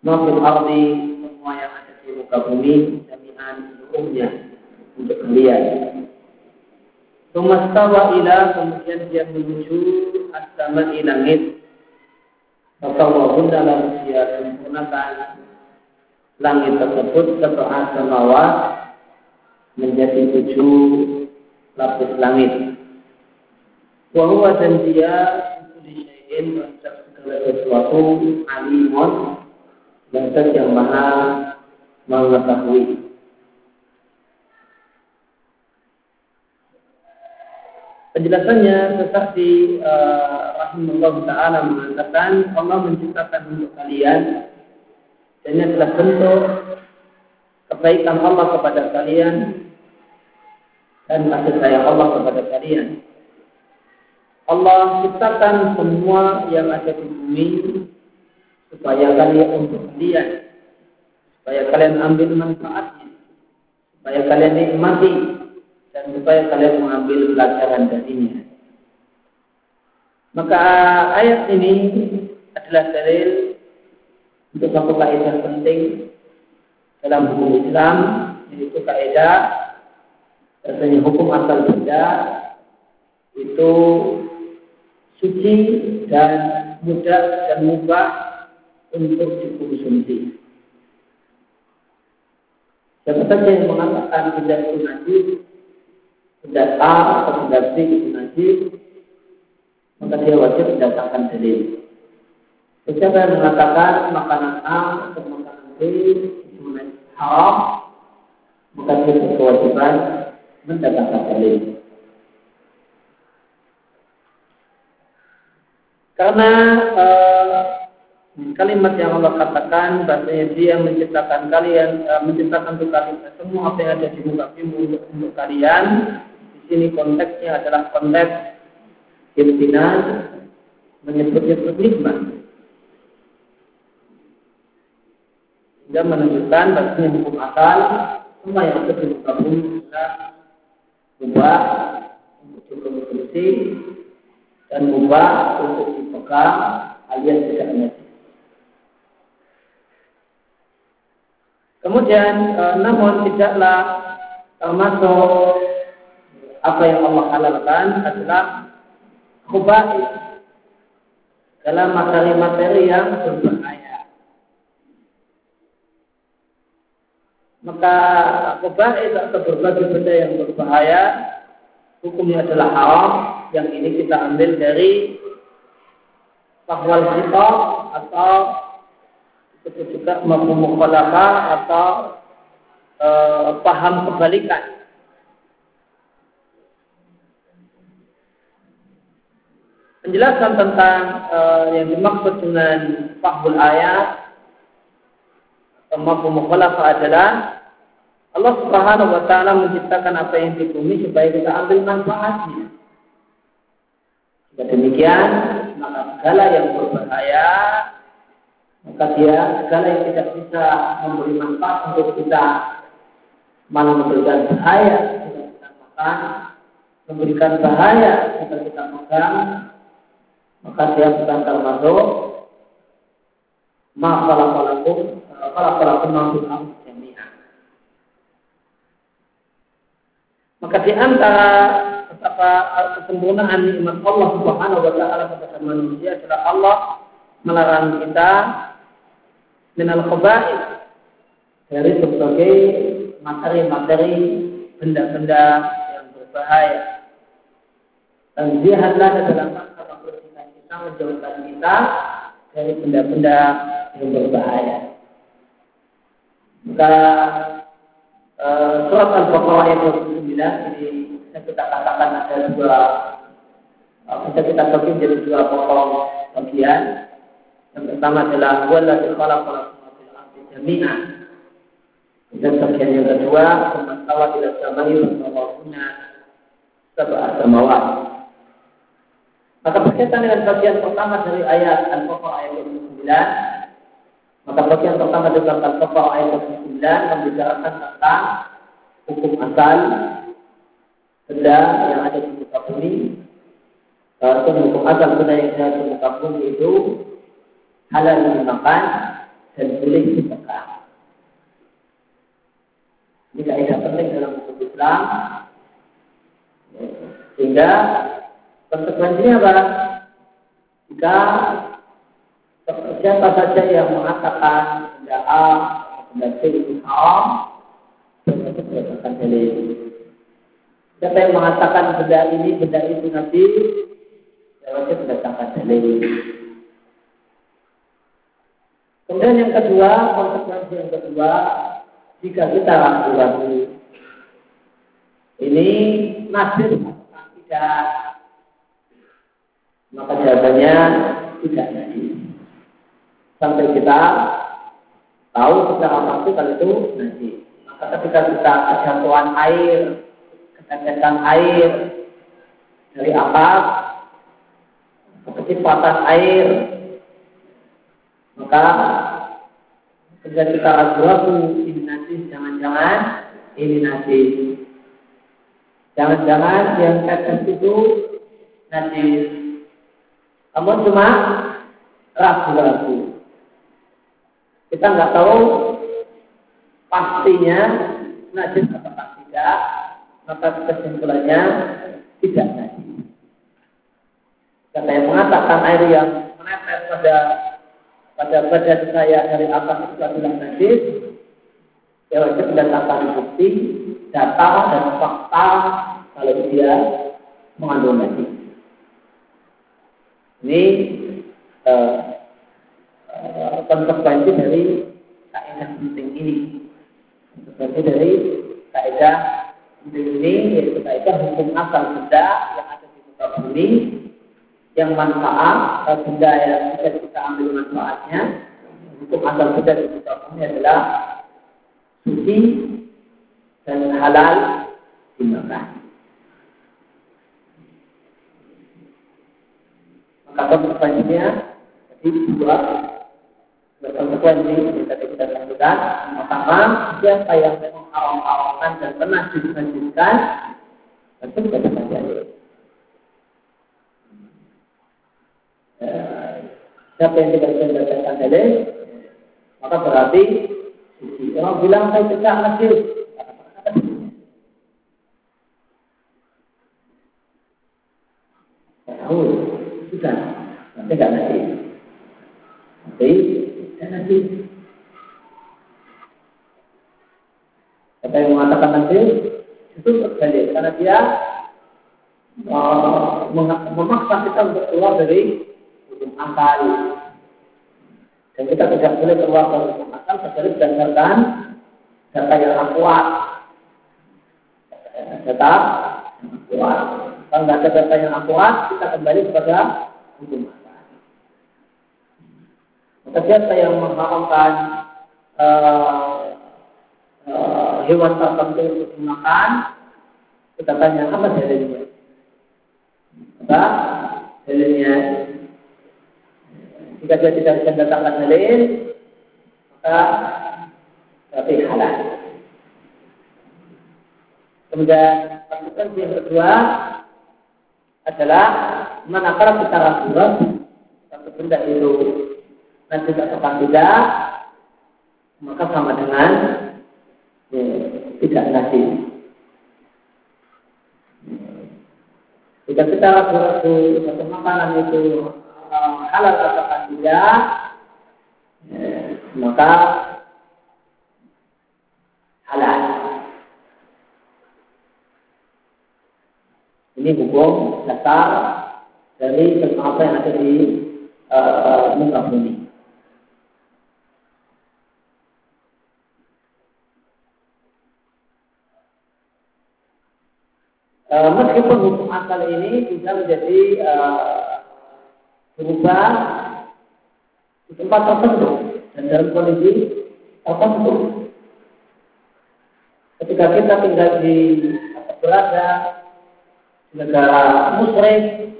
Mafil ardi Semua yang ada di muka bumi Jami'an seluruhnya Untuk kalian. Tumastawa ila Kemudian dia menuju Asama langit Fatawahun dalam dia sempurnakan Langit tersebut Setelah samawat Menjadi tujuh Lapis langit. Wahuwa dan dia syai'in terhadap segala sesuatu alimun dan yang maha mengetahui. Penjelasannya seperti uh, rahimahullah taala mengatakan Allah menciptakan untuk kalian dan ini adalah bentuk kebaikan Allah kepada kalian dan kasih sayang Allah kepada kalian. Allah ciptakan semua yang ada di bumi supaya kalian untuk kalian, supaya kalian ambil manfaatnya, supaya kalian nikmati. Dan supaya kalian mengambil pelajaran darinya. Maka ayat ini adalah dalil untuk satu kaidah penting dalam hukum Islam yaitu kaidah katanya hukum asal benda itu suci dan mudah dan mubah untuk dikonsumsi. Siapa saja yang mengatakan tidak itu najis, tidak A atau tidak B itu najis, maka dia wajib mendatangkan dalil. Siapa yang mengatakan makanan A atau makanan B itu haram, maka dia berkewajiban mendatangkan dalil. Karena uh, kalimat yang Allah katakan bahasanya dia menciptakan kalian, uh, menciptakan untuk kalian semua apa yang ada di muka bumi untuk, untuk kalian. Di sini konteksnya adalah konteks imtinan menyebut-nyebut nikmat. Sehingga menunjukkan bahasanya hukum asal semua yang ada di muka bumi adalah ubah untuk dikonsumsi dan ubah untuk dipegang alias tidak najis. Kemudian e, namun tidaklah termasuk apa yang Allah halalkan adalah khubai dalam materi-materi yang berbahaya. Maka khubai atau berbagai benda yang berbahaya hukumnya adalah haram yang ini kita ambil dari fakwal kita atau itu juga mafhum atau e, paham kebalikan penjelasan tentang e, yang dimaksud dengan fahmul ayat atau mafhum adalah Allah Subhanahu wa taala menciptakan apa yang di bumi supaya kita ambil manfaatnya. Jika demikian, maka segala yang berbahaya maka dia segala yang tidak bisa memberi manfaat untuk kita malah memberikan bahaya jika kita makan, memberikan bahaya jika kita makan, maka dia bukan termasuk ma kalau kalau kalau mampu Maka di antara betapa kesempurnaan nikmat Allah Subhanahu wa taala kepada manusia adalah Allah melarang kita minal khaba'ith dari berbagai materi-materi benda-benda yang berbahaya. Dan dia adalah dalam rangka membersihkan kita, menjauhkan kita dari benda-benda yang berbahaya. Maka uh, surat Al-Baqarah ayat 29 ini bisa kita katakan ada dua uh, bisa kita bagi menjadi dua pokok bagian. Yang pertama adalah wala jami'an. Dan bagian yang kedua, masalah tidak sama bahwa punya sebuah samawat. Maka berkaitan dengan bagian pertama dari ayat Al-Baqarah ayat 29, maka bagian pertama dari Al-Baqarah ayat 29 membicarakan tentang hukum asal benda yang ada di muka bumi. Hukum asal benda yang ada di muka bumi itu halal dimakan dan boleh dimakan. Ini kaidah penting dalam hukum Islam. Sehingga konsekuensinya apa? Jika siapa saja yang mengatakan benda A, benda C itu haram, berarti berdasarkan dalil. Siapa yang mengatakan benda ini, benda itu nanti, berarti berdasarkan dalil. Kemudian yang kedua, konsekuensi yang kedua, jika kita ragu-ragu ini nasib tidak. Maka jawabannya tidak najis sampai kita tahu secara pasti kalau itu najis maka ketika kita kejatuhan air ketetesan air dari atas kecepatan air maka ketika kita ragu-ragu ini najis jangan-jangan ini najis Jangan-jangan yang tetes itu najis. Namun cuma ragu-ragu. Kita nggak tahu pastinya najis atau tidak, maka kesimpulannya tidak najis. Kata yang mengatakan air yang menetes pada pada badan saya dari atas itu adalah najis, ya wajib mendatangkan bukti data dan fakta kalau dia mengandung najis. Ini uh, uh, konsekuensi dari kaidah penting ini. Konsekuensi dari kaidah penting ini yaitu kaidah hukum asal benda yang ada di muka bumi yang manfaat benda yang bisa ambil manfaatnya hukum asal benda di muka bumi adalah suci dan halal dimakan. Maka konsekuensinya jadi dua konsekuensi yang tadi kita sebutkan. Pertama, siapa yang mengharam-haramkan dan pernah dilanjutkan, tentu kita terjadi. Eh, siapa yang tidak bisa mendapatkan dalil, maka berarti Orang bilang saya tidak masjid, tahu. Sudah. Nanti nggak nanti nanti dan nanti kata yang mengatakan nanti itu berbalik karena dia uh, memaksa kita untuk keluar dari hukum akal dan kita tidak boleh keluar dari hukum akal kecuali berdasarkan data yang kuat data yang kuat kalau nggak ada data yang akurat, kita kembali kepada hukum asal. Maka siapa yang mengharamkan uh, uh, hewan tertentu untuk dimakan, kita tanya apa dalilnya? Apa dalilnya? Jika dia tidak bisa datangkan dalil, maka berarti halal. Kemudian konsekuensi yang kedua, adalah manakala kita ragu-ragu satu benda itu nanti atau tidak maka sama dengan ya, tidak nasi. Jika kita ragu-ragu satu makanan itu halal atau tidak, maka halal. Ini hukum dasar dari sesuatu yang ada di uh, muka bumi. Uh, meskipun hukum asal ini bisa menjadi uh, berubah di tempat tertentu dan dalam kondisi tertentu. Ketika kita tinggal di atau berada negara musyrik,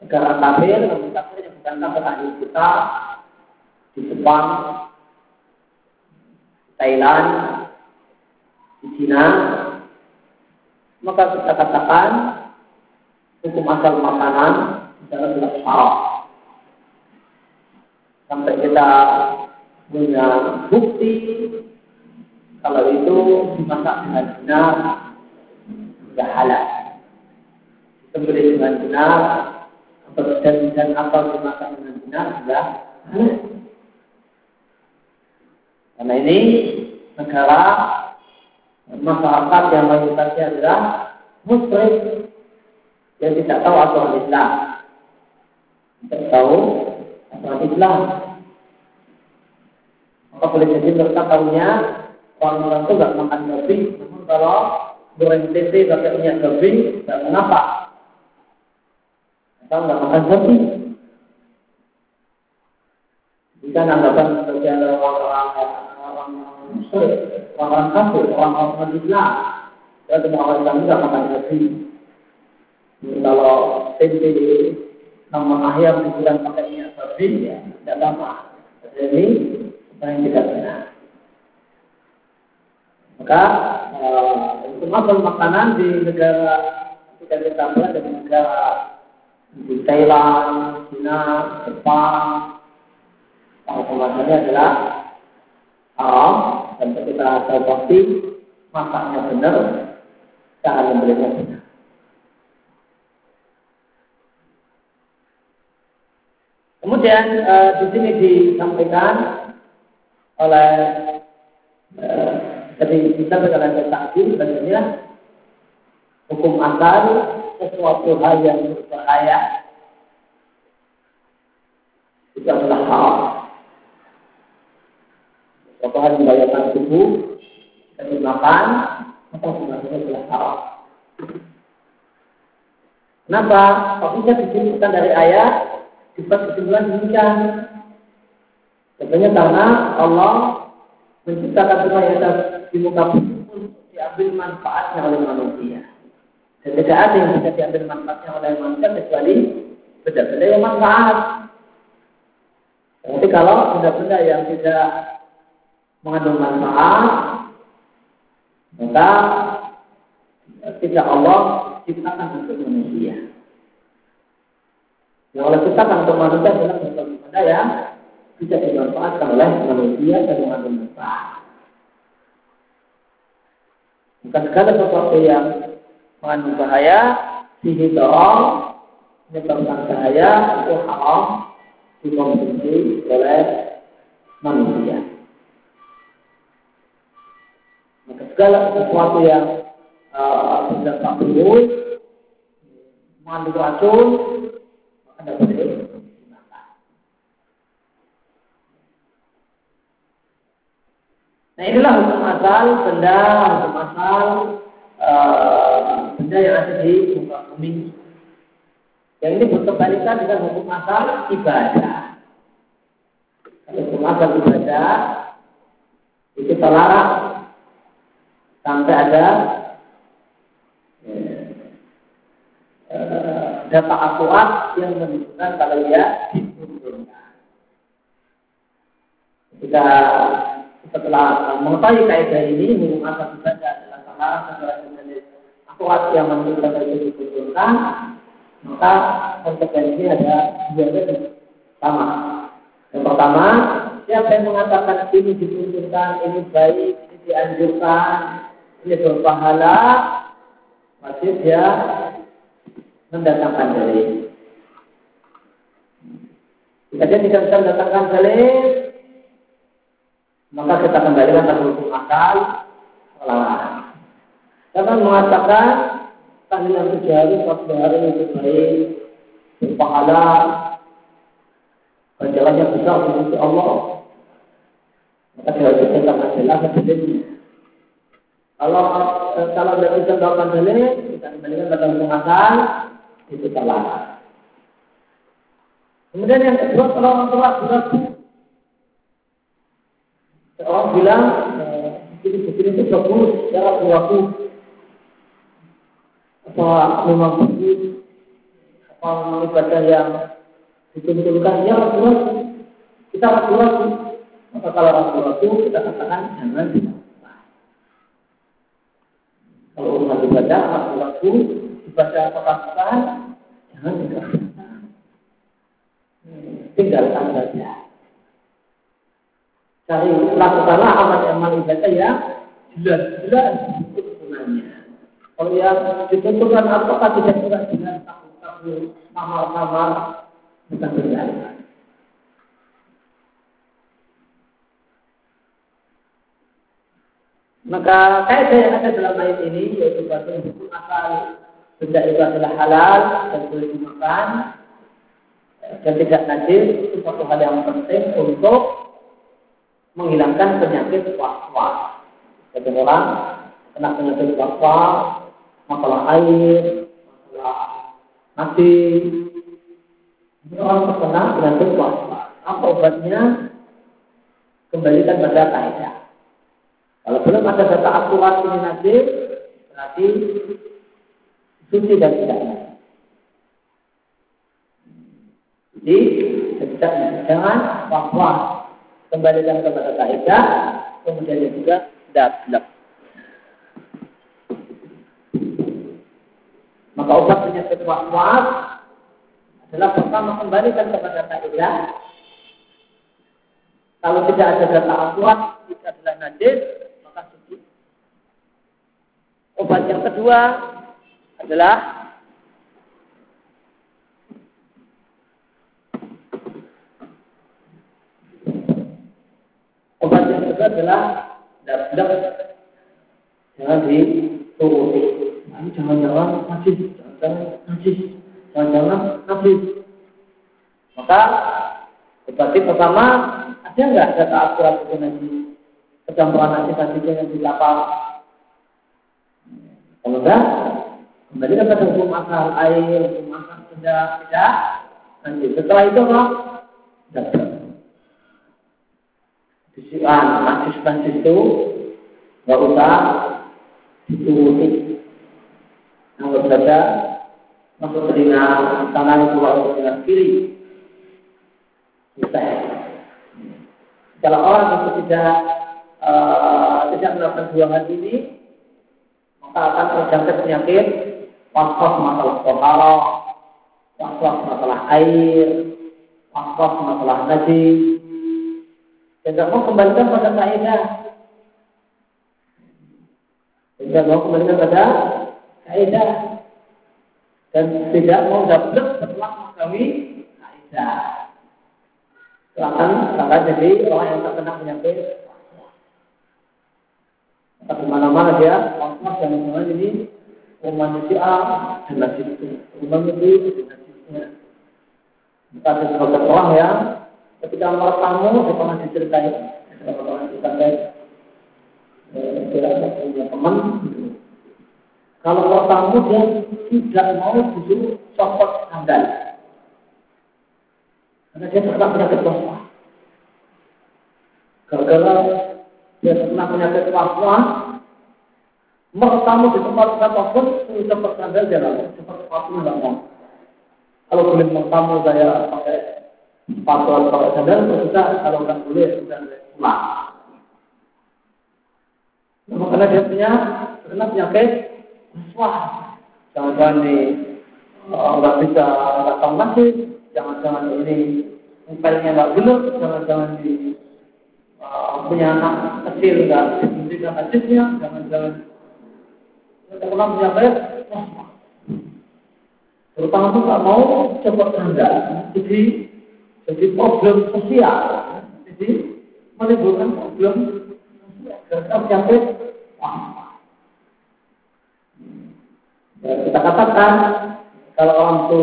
negara kafir, namun kafir yang bukan kafir kita di Jepang, Thailand, di Cina, maka kita katakan hukum asal makanan adalah jelas haram. Sampai kita punya bukti kalau itu dimasak dengan benar tidak halal. Disembelih dengan benar dan, dan atau dimasak dengan benar sudah halal. Karena ini negara masyarakat yang mayoritasnya adalah muslim yang tidak tahu aturan Islam. Tahu aturan Islam. Maka boleh jadi mereka tahunya orang-orang itu nggak makan babi, namun kalau goreng tempe pakai minyak babi, nggak mengapa. Atau nggak makan babi. Jika anggapan sebagai orang-orang orang kafir, orang-orang Islam. Ya, semua orang Islam juga makan nasi. Kalau tempe nama ayam dikurangi pakai minyak babi, ya tidak apa-apa. Jadi yang tidak benar. Maka uh, untuk makan makanan di negara kita kita berada di negara di Thailand, China, Jepang, yang adalah haram dan kita tahu pasti masaknya benar, cara membelinya benar. Kemudian uh, di sini disampaikan oleh uh, jadi disampaikan oleh saksi sebenarnya hukum asal sesuatu hal yang berbahaya itu adalah haram. Apakah membahayakan tubuh dan dimakan atau sebenarnya adalah haram. Kenapa? Kok bisa disimpulkan dari ayat dibuat kesimpulan demikian? Tentunya karena Allah menciptakan semua yang ada di muka bumi untuk diambil manfaatnya oleh manusia. Dan tidak ada yang bisa diambil manfaatnya oleh manusia kecuali benda-benda yang manfaat. Tapi kalau benda-benda yang tidak mengandung manfaat, maka tidak Allah ciptakan untuk manusia. Yang Allah ciptakan untuk manusia adalah sesuatu benda yang bisa dimanfaatkan oleh manusia dan mengandung manfaat. Bukan segala sesuatu yang mengandung bahaya, sihir dorong, menyebabkan bahaya, itu haram dikonsumsi oleh manusia. Maka segala sesuatu yang uh, berdampak buruk, mengandung racun, Nah inilah hukum asal benda, hukum asal uh, benda yang ada di muka bumi. Yang ini berkebalikan dengan hukum asal ibadah. Hukum asal ibadah itu terlarang sampai ada eh, data akurat yang menunjukkan kalau dia diturunkan. Ketika setelah mengetahui kaidah ini, hukum asal ibadah adalah salah secara jenis akurat yang menunjukkan kalau dia diturunkan, maka konsekuensi ada dua sama. Yang pertama, siapa yang mengatakan ini ditunjukkan, ini baik, ini dianjurkan, dia berpahala wajib dia mendatangkan dalil. Jika dia tidak bisa mendatangkan dalil, maka kita kembalikan hukum akal larangan. Karena mengatakan tahlilan tujuh hari, empat hari itu baik, berpahala, berjalannya besar untuk Allah. Maka diwajibkan adalah dalilnya. Kalau eh, kalau tidak bisa melakukan dalil, kita kembalikan pada hukum asal itu salah. Kemudian yang kedua kalau orang tua sudah Orang bilang begini-begini itu bagus secara perilaku. Apa memang bagus? Apa memang ibadah yang dituntunkan? Ya ragu-ragu. Kita ragu-ragu. Maka kalau ragu-ragu kita katakan jangan. Kalau urusan ibadah ragu-ragu, ibadah apa-apa jangan dilakukan. Tinggalkan saja cari lakukanlah amal-amal ibadah yang jelas-jelas kesunahnya. Kalau yang ditentukan apakah tidak jelas dengan takut-takut kamar-kamar bukan benar. Maka kaidah yang ada dalam ayat ini yaitu bahwa hukum asal benda itu adalah halal dan boleh dimakan dan tidak najis itu satu hal yang penting untuk menghilangkan penyakit was-was. Jadi orang kena penyakit was-was, masalah air, masalah nasi, orang terkena penyakit was-was. Apa obatnya? Kembalikan pada kaidah. Kalau belum ada data akurat ini nanti, berarti suci dan tidak. Jadi, tidak jangan was-was kembalikan kepada kaidah, kemudian juga dablek. Maka obat penyakit was-was adalah pertama kembalikan kepada kaidah. Kalau tidak ada data akurat, tidak adalah najis, maka suci. Obat yang kedua adalah itu adalah dablek jangan dituruti. Nah, jangan-jangan najis, jangan-jangan najis, jangan-jangan najis. Maka berarti pertama ada nggak data akurat itu nanti kecampuran najis najisnya yang di kapal? Kalau enggak, kembali kepada hukum asal air, hukum asal tidak tidak nanti setelah itu apa? Dapat bisikan najis-najis itu nggak usah dituruti. Anggap saja masuk telinga kanan keluar telinga kiri. Selesai. Kalau orang itu tidak uh, tidak melakukan dua hal ini, maka akan terjangkit penyakit was-was masalah tohara, was-was masalah air, was-was masalah najis, tidak mau kembalikan pada kaidah. Tidak mau kembalikan pada kaidah. Dan tidak mau dapat setelah mengetahui kaidah. Akan akan jadi orang yang terkena penyakit di mana-mana dia was dan semua ini rumahnya si A dan nasib itu, rumahnya B dan nasibnya. Maka ada sebagian orang yang ketika menurut tamu saya pernah diceritain? Saya pernah diceritain saya punya teman. Kalau tamu dia tidak mau disuruh copot sandal. Karena dia pernah penyakit waswas gara-gara dia pernah penyakit waswas mau tamu di tempat apa pun copot sandal mau cepat sepatu nggak mau kalau boleh mau tamu saya pakai Fatwa pakai sadar kita kalau nggak boleh sudah pulang. Nah, karena dia punya karena penyakit wah jangan-jangan di eh, nggak bisa datang masjid, jangan-jangan ini mukanya nggak benar, jangan-jangan di uh, punya anak kecil nggak diberikan hadisnya, jangan-jangan terkena penyakit terutama tuh nggak mau cepat tanda, jadi jadi problem sosial. Jadi menimbulkan problem sosial. Penyakit ya, kita katakan kalau orang itu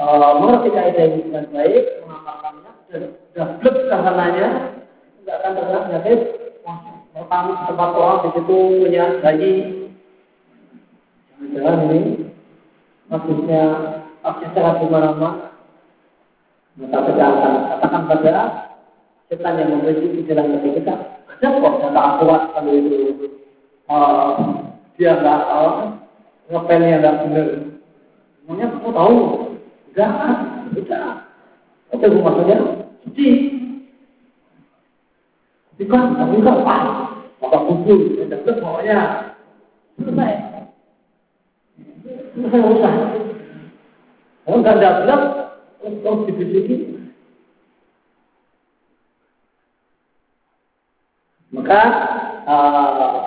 uh, mengerti kaidah ini dengan baik, mengamalkannya dan sudah blek karenanya, tidak akan terkena penyakit pertama tempat orang di situ punya bayi. Jangan-jangan ini maksudnya secara mana-mana maka kita akan katakan pada setan yang memiliki dalam hati kita ada kok data akurat kalau itu uh, dia nggak uh, ngepelnya nggak benar. Namanya kamu tahu? Enggak. Apa itu maksudnya? Suci. Tapi kan, tapi kan pas. Maka kumpul, dan pokoknya selesai. Selesai usah. Kalau nggak ada gelap, terus dibisiki. Maka uh,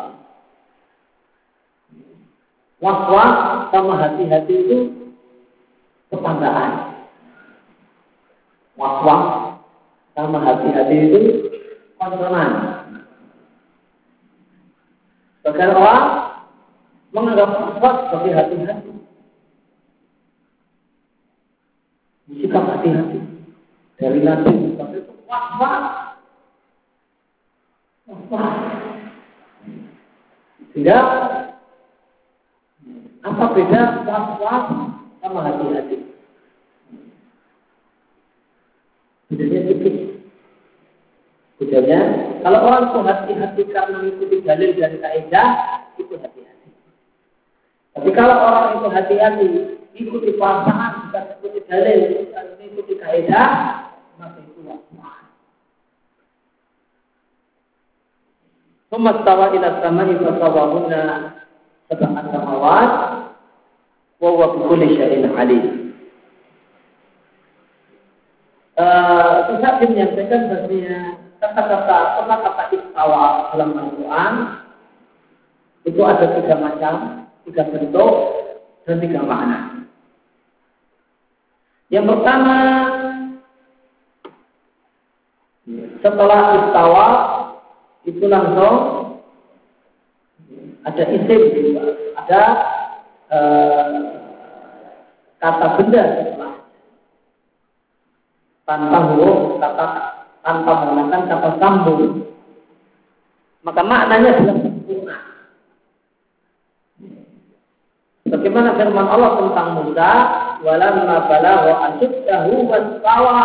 sama hati-hati itu tetanggaan. Was-was sama hati-hati itu konsonan. Bahkan orang menganggap was-was sebagai hati-hati. Sikap hati-hati dari nanti itu was-was. Was-was. Sehingga apa beda was-was sama hati-hati? Bedanya tipis. Bedanya, kalau orang itu hati-hati karena mengikuti dalil dari kaidah, itu hati-hati. Tapi kalau orang itu hati-hati, ikuti perasaan, bukan mengikuti dalil, bukan mengikuti kaidah, maka itu wakmah. Umat tawa ila sama ibu tawa samawat wa huwa wawak kulli syairin alim. Uh, Ustaz menyampaikan bahasanya kata-kata kata-kata istawa dalam Al-Quran itu ada tiga macam, tiga bentuk dan tiga makna. Yang pertama setelah istawa itu langsung ada isim ada eh, kata benda tanpa huruf kata tanpa menggunakan kata sambung. Maka maknanya adalah sempurna Bagaimana firman Allah tentang Musa walamma balagha ashuddahu wastawa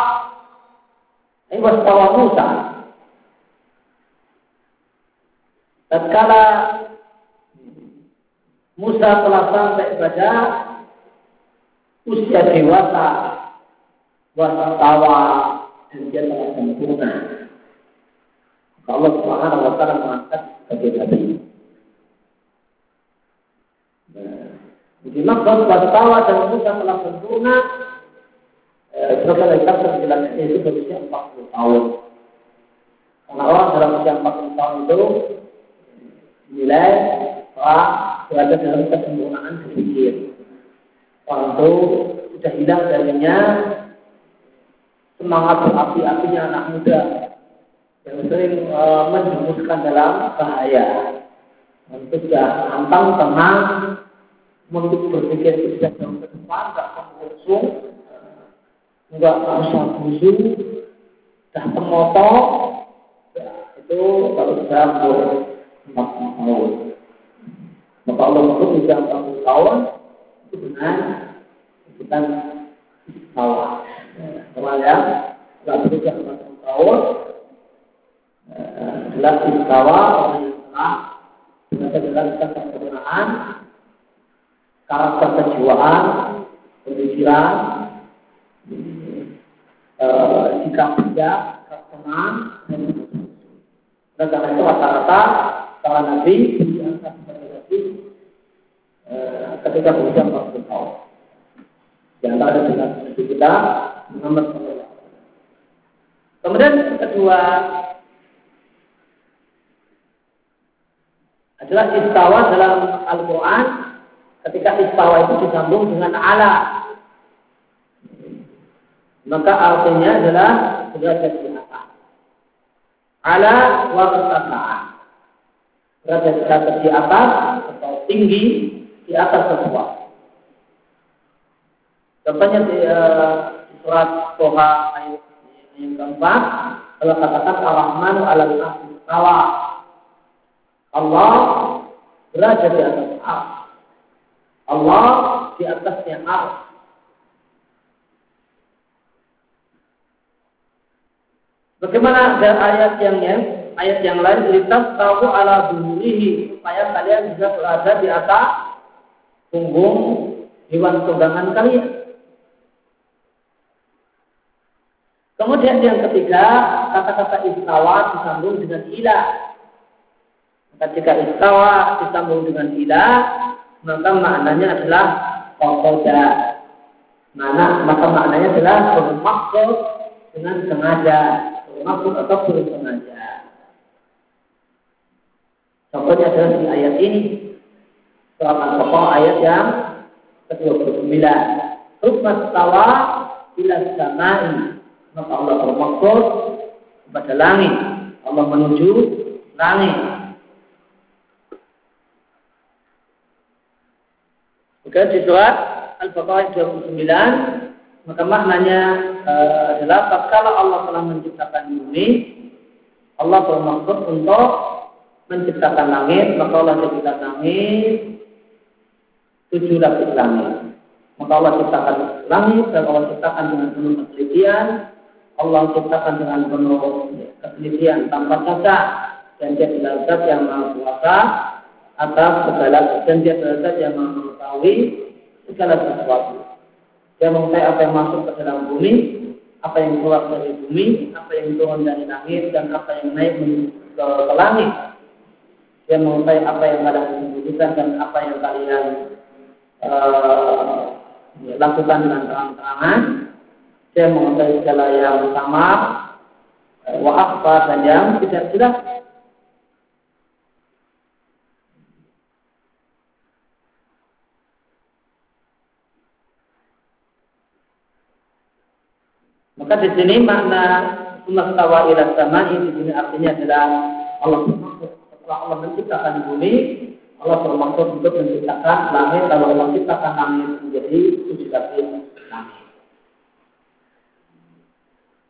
ini wastawa Musa tatkala Musa telah sampai pada usia dewasa, wasawa dan dia telah sempurna. Allah Subhanahu wa taala mengangkat sebagai nabi. Nah, jadi maksud wasawa dan Musa telah sempurna Sebagai dari tafsir jelasnya itu berusia 40 tahun. Karena orang dalam usia 40 tahun itu nilai orang berada dalam kesempurnaan berpikir. Orang itu sudah hilang darinya semangat berapi-apinya anak muda yang sering e, menjerumuskan dalam bahaya. Itu sudah antang tenang untuk berpikir tidak jauh ke depan, tidak mengusung, enggak usah busuk, sudah temoto, ya, itu kalau sudah empat tahun. Maka Allah sebut usia 40 tahun itu dengan sebutan istawa. Kemarin setelah berusia 40 tahun adalah istawa orang yang telah dengan menjalankan kesempurnaan karakter kejiwaan, pemikiran, sikap bijak, sikap tenang, dan karena itu rata-rata para nabi diangkat sebagai nabi ketika berusia 40 tahun. Di antara dengan nabi kita Muhammad SAW. Kemudian kedua adalah istawa dalam Al-Quran ketika istawa itu disambung dengan ala. Maka artinya adalah derajat di atas. Ala wa derajat derajat di atas atau tinggi di atas sesuatu contohnya di uh, surat Toha ayat yang keempat kalau katakan Ar-Rahman tawa Allah berada di atas ar. Allah di atasnya ar. Bagaimana ada ayat yang yang ayat yang lain litas tahu ala duhurihi supaya kalian bisa berada di atas punggung hewan tunggangan kalian. Kemudian yang ketiga, kata-kata istawa disambung dengan ilah. Ketika istawa disambung dengan ilah, maka maknanya adalah kokoda. Mana, maka maknanya adalah bermaksud dengan sengaja, bermaksud atau bersengaja. Contohnya adalah di ayat ini, surat Al-Baqarah ayat yang ke-29. Rukmat tawa ila samai. Maka Allah bermaksud kepada langit. Allah menuju langit. Oke, di surat Al-Baqarah 29 maka maknanya e, adalah tatkala Allah telah menciptakan bumi, Allah bermaksud untuk menciptakan langit, maka Allah menciptakan langit tujuh lapis langit. Maka Allah ciptakan langit dan Allah ciptakan dengan penuh penelitian. Allah ciptakan dengan penuh penelitian tanpa cacat dan dia adalah yang maha kuasa atas segala dan dia adalah yang maha mengetahui segala sesuatu. Dia mengetahui apa yang masuk ke dalam bumi, apa yang keluar dari bumi, apa yang turun dari langit dan apa yang naik ke, ke langit. Dia mengetahui apa yang kadang disembunyikan dan apa yang kalian uh, lakukan dengan terang-terangan. Dia mengetahui segala yang sama, uh, wa apa dan yang tidak jelas. Maka di sini makna sumastawa ila sama ini di sini artinya adalah Allah setelah Allah menciptakan bumi, Allah bermaksud untuk menciptakan langit, lalu Allah menciptakan langit menjadi tujuh lapis langit.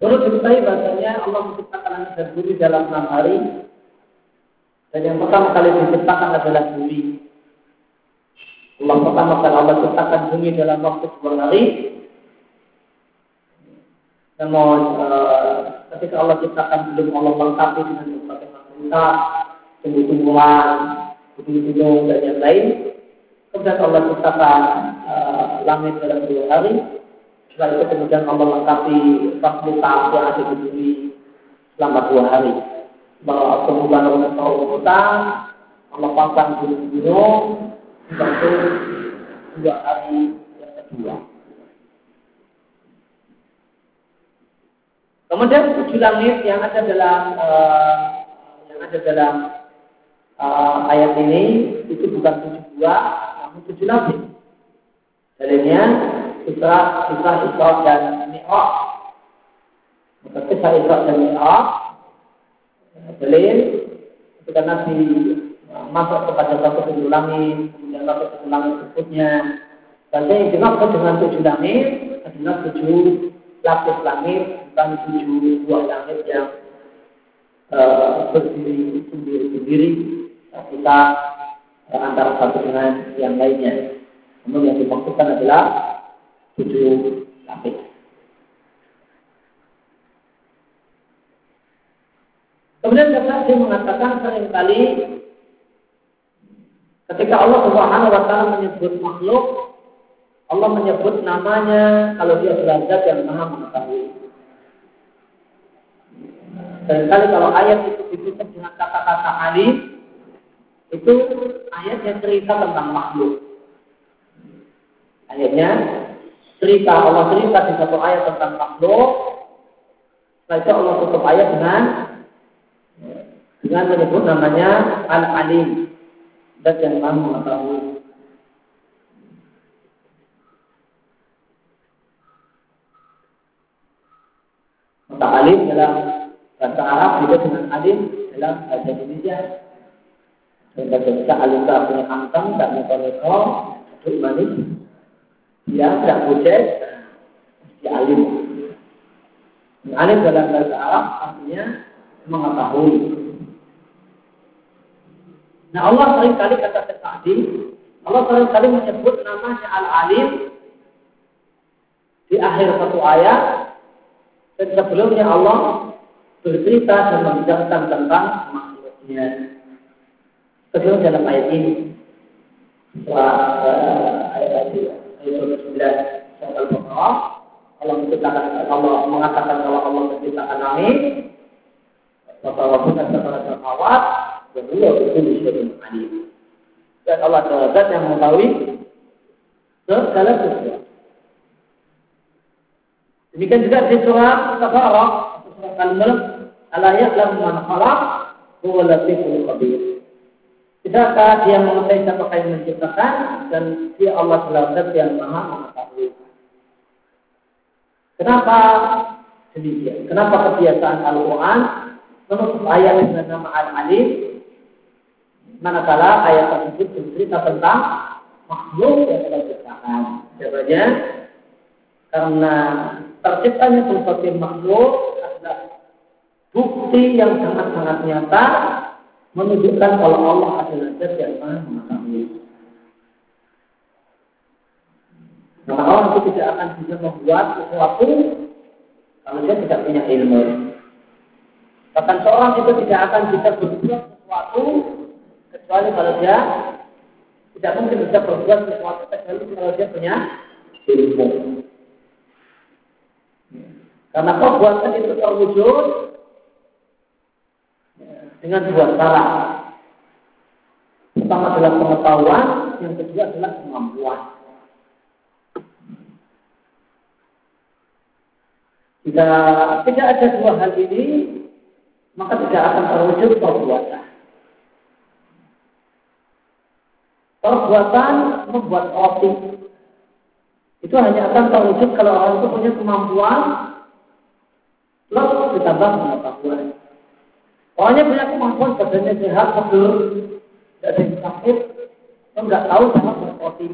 Perlu diketahui bahasanya Allah menciptakan langit dan bumi dalam enam hari. Dan yang pertama kali diciptakan adalah bumi. Allah pertama kali Allah ciptakan bumi dalam waktu dua hari. Namun uh, ketika Allah ciptakan belum Allah lengkapi dengan berbagai macam tumbuh-tumbuhan, gunung-gunung dan yang lain. Kemudian Allah ciptakan uh, langit dalam dua hari. Setelah itu kemudian Allah lengkapi fasilitas yang ada di bumi selama dua hari. Bahwa kemudian tahu hutan, Allah pasang gunung-gunung, itu dua hari yang kedua. Kemudian tujuh langit yang ada dalam uh, yang ada dalam uh, ayat ini itu bukan tujuh buah, namun tujuh lapis. Dalilnya kisah kisah Isra dan Mi'raj. Maka kisah Isra dan Mi'raj dalil ketika Nabi uh, masuk kepada satu pintu langit, kemudian masuk ke langit berikutnya. Dan yang dimaksud dengan tujuh langit adalah tujuh lapis langit, bukan tujuh buah langit yang uh, berdiri sendiri-sendiri kita antara satu dengan yang lainnya. Namun yang dimaksudkan adalah tujuh lapis. Kemudian dia mengatakan sering kali ketika Allah Subhanahu wa taala menyebut makhluk, Allah menyebut namanya kalau dia berada yang Maha mengetahui. Seringkali kalau ayat itu ditutup dengan kata-kata alim, itu ayatnya cerita tentang makhluk. Ayatnya cerita Allah cerita di satu ayat tentang makhluk. Setelah itu Allah tutup ayat dengan dengan menyebut namanya Al Alim dan yang maha mengetahui. Maka alim dalam bahasa Arab juga dengan alim dalam bahasa Indonesia sehingga ketika alika punya kantong, tak neko-neko, duduk manis, dia tidak bujek, dia alim. Alim dalam bahasa Arab artinya mengetahui. Nah Allah sering kali kata tadi, Allah sering kali menyebut namanya Al-Alim di akhir satu ayat dan sebelumnya Allah bercerita dan membicarakan tentang makhluknya. Kedua dalam ayat ini, surah uh, ayat ayat 29 surat Al-Baqarah, Allah menciptakan Allah mengatakan kalau Allah menciptakan langit, maka Allah menciptakan samawat, dan Allah betul syai'in alim. Dan Allah adalah yang mengetahui segala sesuatu. Demikian juga di surat Tabarok, surat Al-Mulk, al-ayat lam man khalaq huwa latiful khabir. Tidakkah dia mengetahui siapa yang menciptakan dan dia Allah adalah yang maha mengetahui. Kenapa demikian? Kenapa kebiasaan Al-Quran menutup ayat dengan nama Al-Alim manakala ayat tersebut bercerita tentang makhluk yang telah diciptakan. Jawabannya karena terciptanya berbagai makhluk bukti yang sangat-sangat nyata menunjukkan kalau Allah adalah zat yang maha mengetahui. Maka orang itu tidak akan bisa membuat sesuatu kalau dia tidak punya ilmu. Bahkan seorang itu tidak akan bisa berbuat sesuatu kecuali kalau dia tidak mungkin bisa berbuat sesuatu kecuali kalau dia punya ilmu. Karena perbuatan itu terwujud dengan dua cara. Pertama adalah pengetahuan, yang kedua adalah kemampuan. Jika tidak ada dua hal ini, maka tidak akan terwujud perbuatan. Perbuatan membuat roti itu hanya akan terwujud kalau orang itu punya kemampuan plus ditambah pengetahuan. Orangnya punya kemampuan badannya sehat, sebelum tidak ada sakit, enggak tahu cara membuat roti.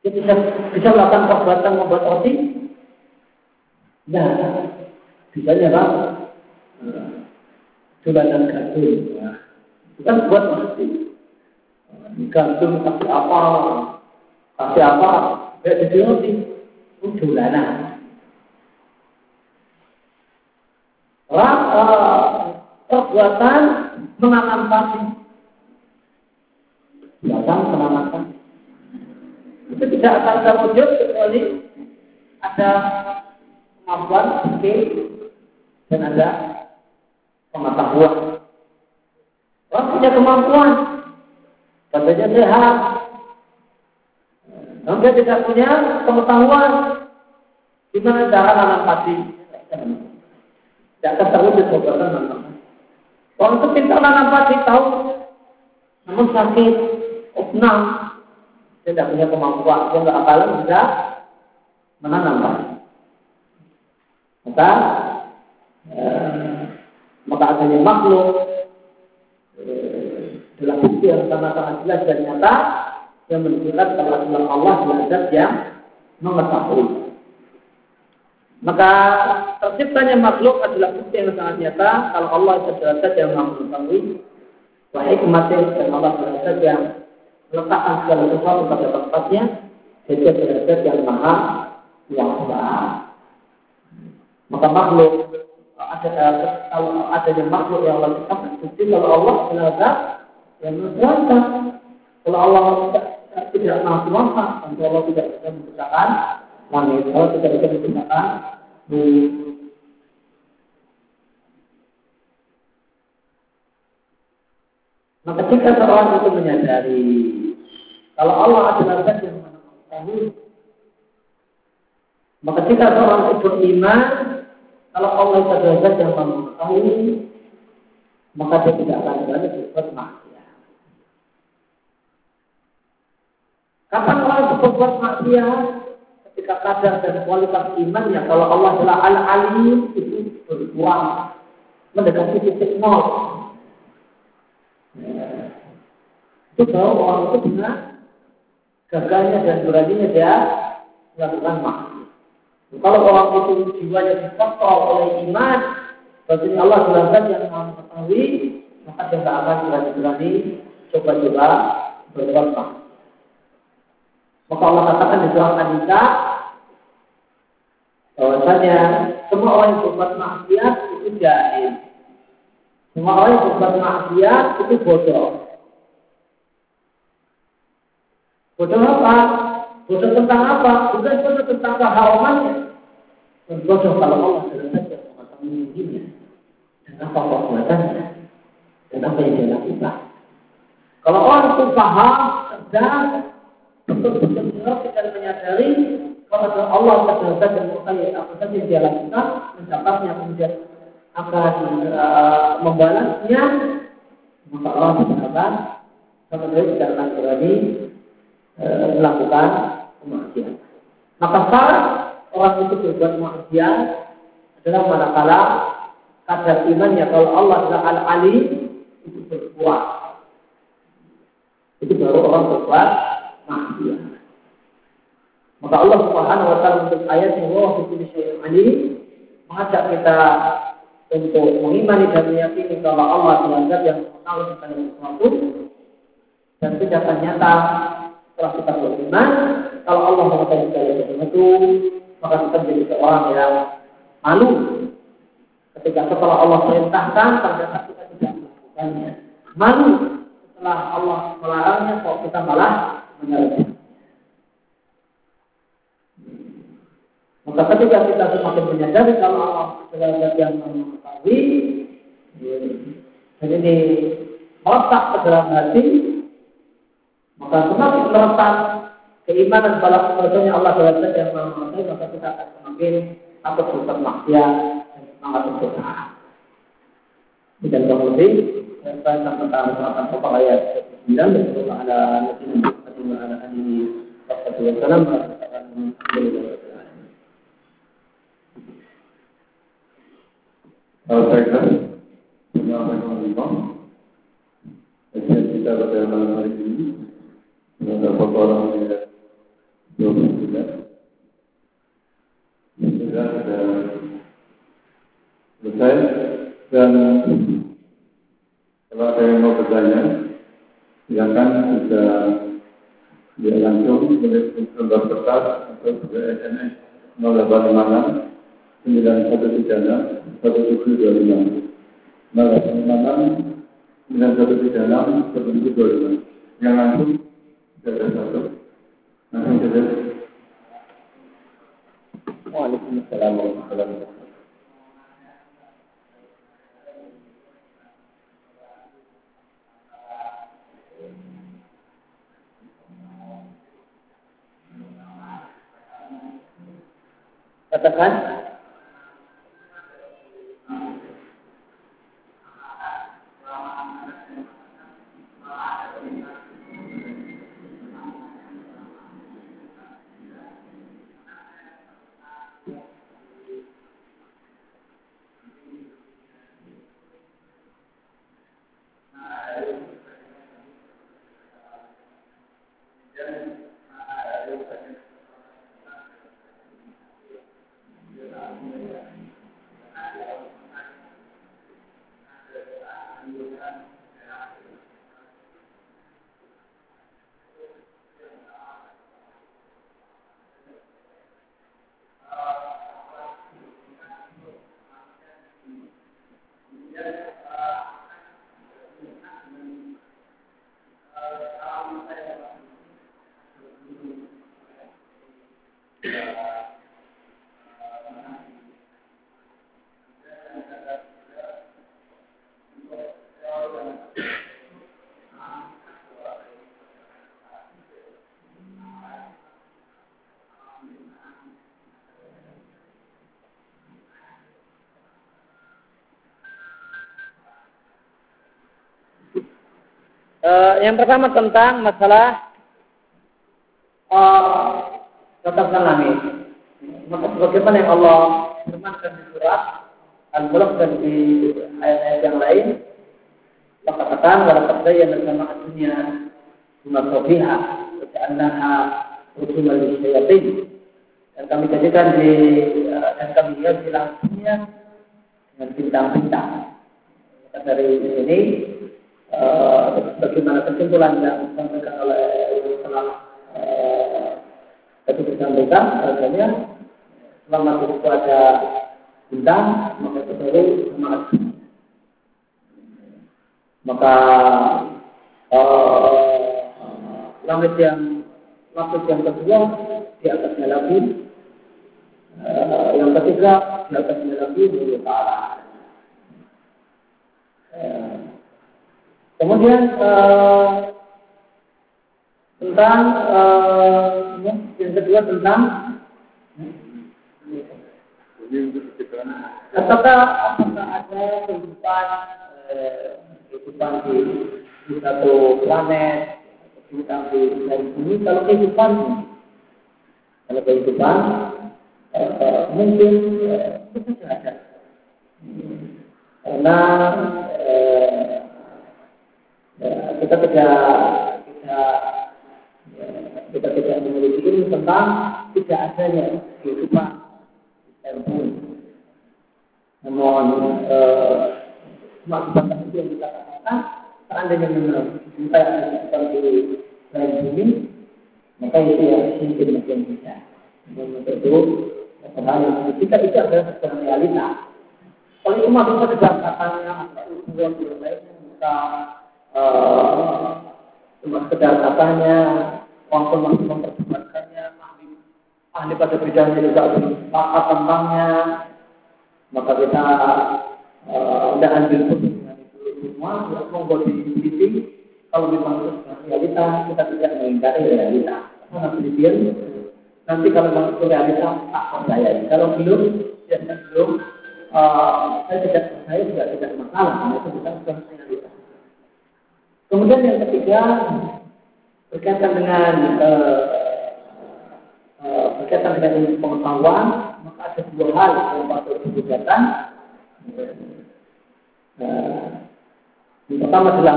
Dia bisa, bisa melakukan perbuatan membuat roti? Nah, bisanya apa? Dolanan gandum. Nah, bukan buat roti. Gandum kasih apa? Kasih apa? Tidak jadi roti. Itu dolanan. Orang perbuatan. Perbuatan menanam padi. Itu tidak akan terwujud kecuali ada kemampuan skill dan ada pengetahuan. Orang punya kemampuan, badannya sehat, namun dia tidak punya pengetahuan gimana cara nanam padi. Tidak akan terwujud perbuatan nanam Orang pintar nanam padi tahu, namun sakit, opnam, dia tidak punya kemampuan, dia tidak akan bisa menanam. Maka eh, maka adanya makhluk eh, dalam bukti yang sangat-sangat jelas dan nyata yang menunjukkan kalau Allah adalah yang mengetahui. Maka terciptanya makhluk adalah bukti yang sangat nyata kalau Allah adalah zat yang maha mengetahui. Hikmatnya dan Allah adalah zat yang meletakkan segala sesuatu pada tempatnya. Jadi zat yang maha kuasa. Maka makhluk ada kalau adanya makhluk yang Allah ciptakan bukti kalau Allah adalah zat yang maha Kalau Allah tidak, tidak maha kuasa, tentu Allah tidak bisa menciptakan langit. Kalau tidak bisa digunakan di Maka jika seorang itu menyadari kalau Allah adalah zat yang mengetahui, maka jika seorang itu beriman kalau Allah adalah zat yang mengetahui, maka dia tidak akan berani berbuat maksiat. Kapan orang berbuat maksiat? Ketika kadar dan kualitas iman yang kalau Allah adalah al-alim itu berkurang mendekati titik nol. Ya. Itu bahwa orang itu benar gagalnya dan beraninya dia melakukan maksiat. Kalau orang itu jiwanya dikotor oleh iman, berarti Allah adalah yang mengetahui, maka dia tidak akan berani-berani coba-coba berbuat maksiat. Maka Allah katakan di surat An-Nisa bahwasanya semua orang yang berbuat maksiat itu jahil. Semua orang yang berbuat maksiat itu bodoh. Bodoh apa? Bodoh tentang apa? Bukan bodoh tentang keharamannya. Bodoh kalau Allah sudah saja mengetahui dirinya. Dan apa perbuatannya. Dan apa yang dia lakukan. Kalau orang itu paham, sedang, betul-betul mengerti dan menyadari kalau Allah saja mengetahui apa saja dia lakukan, mencatatnya kemudian akan uh, membalasnya, maka Allah akan sama tidak akan berani uh, melakukan kemaksiatan. Maka saat orang itu berbuat maksiat adalah manakala kadar imannya kalau Allah adalah al-alim itu berkuat. Itu baru orang berbuat maksiat. Maka Allah Subhanahu wa taala untuk ayat yang Allah syai'in alim mengajak kita untuk mengimani dan meyakini kalau Allah adalah yang mengetahui segala sesuatu dan tidak akan nyata setelah kita beriman kalau Allah mengetahui segala sesuatu maka kita menjadi seorang yang malu ketika setelah Allah perintahkan ternyata kita tidak melakukannya. Malu setelah Allah melarangnya kok kita malah menyalahkan Maka ketika kita semakin menyadari kalau Allah adalah yang mengetahui, dan ini meletak ke dalam hati, maka semakin meletak keimanan pada kepadanya Allah adalah yang mengetahui, maka kita akan semakin takut berbuat maksiat dan semangat untuk taat. Dan lebih, saya akan tentang apa ayat 9 dan ala alihi wasallam Al-Fatihah Bismillahirrahmanirrahim Kajian kita pada malam hari ini orang yang 29 Sudah sudah selesai. Dan Kalau ada yang mau bertanya Silakan bisa Dia langsung Boleh lembar kertas Atau juga SMS 085 sembilan satu tiga enam satu tujuh dua lima. Enam sembilan satu tiga enam satu tujuh dua lima. Yang langsung ada satu. Langsung saja Waalaikumsalam warahmatullahi wabarakatuh. Katakan Uh, yang pertama tentang masalah uh, langit. Maka bagaimana yang Allah firmankan di surat Al-Mulk dan di ayat-ayat yang lain, maka katakan walaupun saya bersama dunia masofiha, annaha rusumal syayatin. Dan kami jadikan di uh, dan kami lihat di langitnya dengan bintang-bintang. Maka dari ini uh, bagaimana kesimpulan yang disampaikan oleh setelah uh, tadi disampaikan adanya selama itu ada bintang, maka baru semangat. Maka uh, langit yang lapis yang kedua di atasnya lagi, uh, yang ketiga di atasnya lagi mulut ta'ala. Kemudian uh, tentang uh, yang kedua tentang apakah apakah ada kehidupan eh, kehidupan di, di satu planet kehidupan di dari bumi kalau kehidupan kalau kehidupan eh, eh, mungkin eh, itu saja. Karena ya, kita tidak tidak ya, kita tidak memiliki ilmu tentang tidak adanya kehidupan handphone. Namun eh, sebatas itu yang kita katakan, seandainya memang kita yang seperti lain bumi, maka itu yang mungkin mungkin bisa. Untuk itu, kita itu adalah sebuah realita. Kalau umat bisa dikatakannya, hubungan yang lainnya bisa cuma sekedar katanya, waktu masih memperdebatkannya, ahli, ahli pada bidangnya juga sepakat tentangnya, maka kita tidak uh, ambil keputusan itu semua, ya monggo di kalau memang realita, kita tidak mengingkari realita. Karena penelitian nanti kalau memang itu realita tak percaya. Kalau belum, ya belum, uh, saya tidak percaya juga tidak masalah, karena itu bukan. Kemudian yang ketiga berkaitan dengan uh, uh, berkaitan dengan pengetahuan, maka ada dua hal yang patut dibedakan. Uh, yang pertama adalah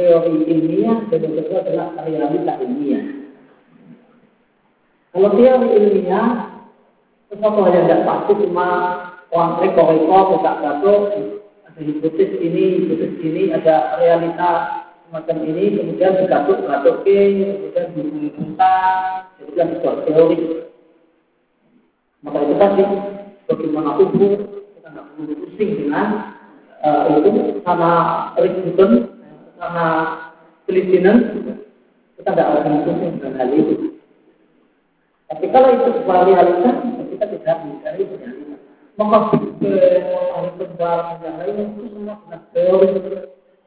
teori ilmiah, dan yang kedua adalah realita ilmiah. Kalau teori ilmiah, sesuatu hal yang tidak pasti cuma orang reko-reko, tidak ada hipotesis ini, hipotesis ini, ada realita semacam ini, kemudian digatuk-gatuk kemudian dihubungkan, jadi sebuah teori. Maka itu tadi, bagaimana tubuh, kita tidak perlu pusing dengan itu, karena ributan, karena pelitian, kita tidak akan pusing dengan hal itu. Tapi kalau itu realitas, kita tidak mencari realitas. Maka kebal yang lain itu semua sudah teori.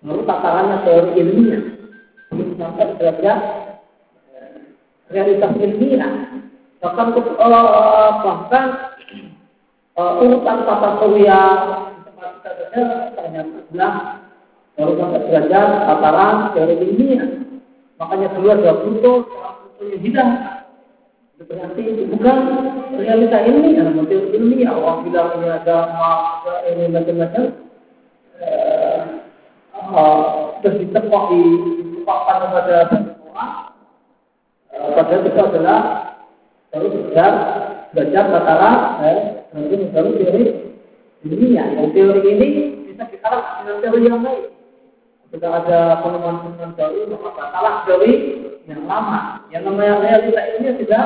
Lalu tatarannya teori ilmiah. Sampai derajat realitas ilmiah. Bahkan uh, bahkan uh, urutan tata surya ternyata baru sampai derajat tataran teori ilmiah. Makanya dulu ada Pluto, Pluto yang hilang berarti itu bukan realita ilmiah, teori ilmiah. Orang bilang ini ada ada ini macam-macam. Terus ditepok di ditepakkan kepada banyak orang. Padahal itu adalah baru belajar belajar tataran, eh, nanti baru teori ilmiah. Dan teori ini bisa dikalah dengan teori yang lain. Ketika ada penemuan-penemuan baru, maka salah teori yang lama. Yang namanya realita ilmiah tidak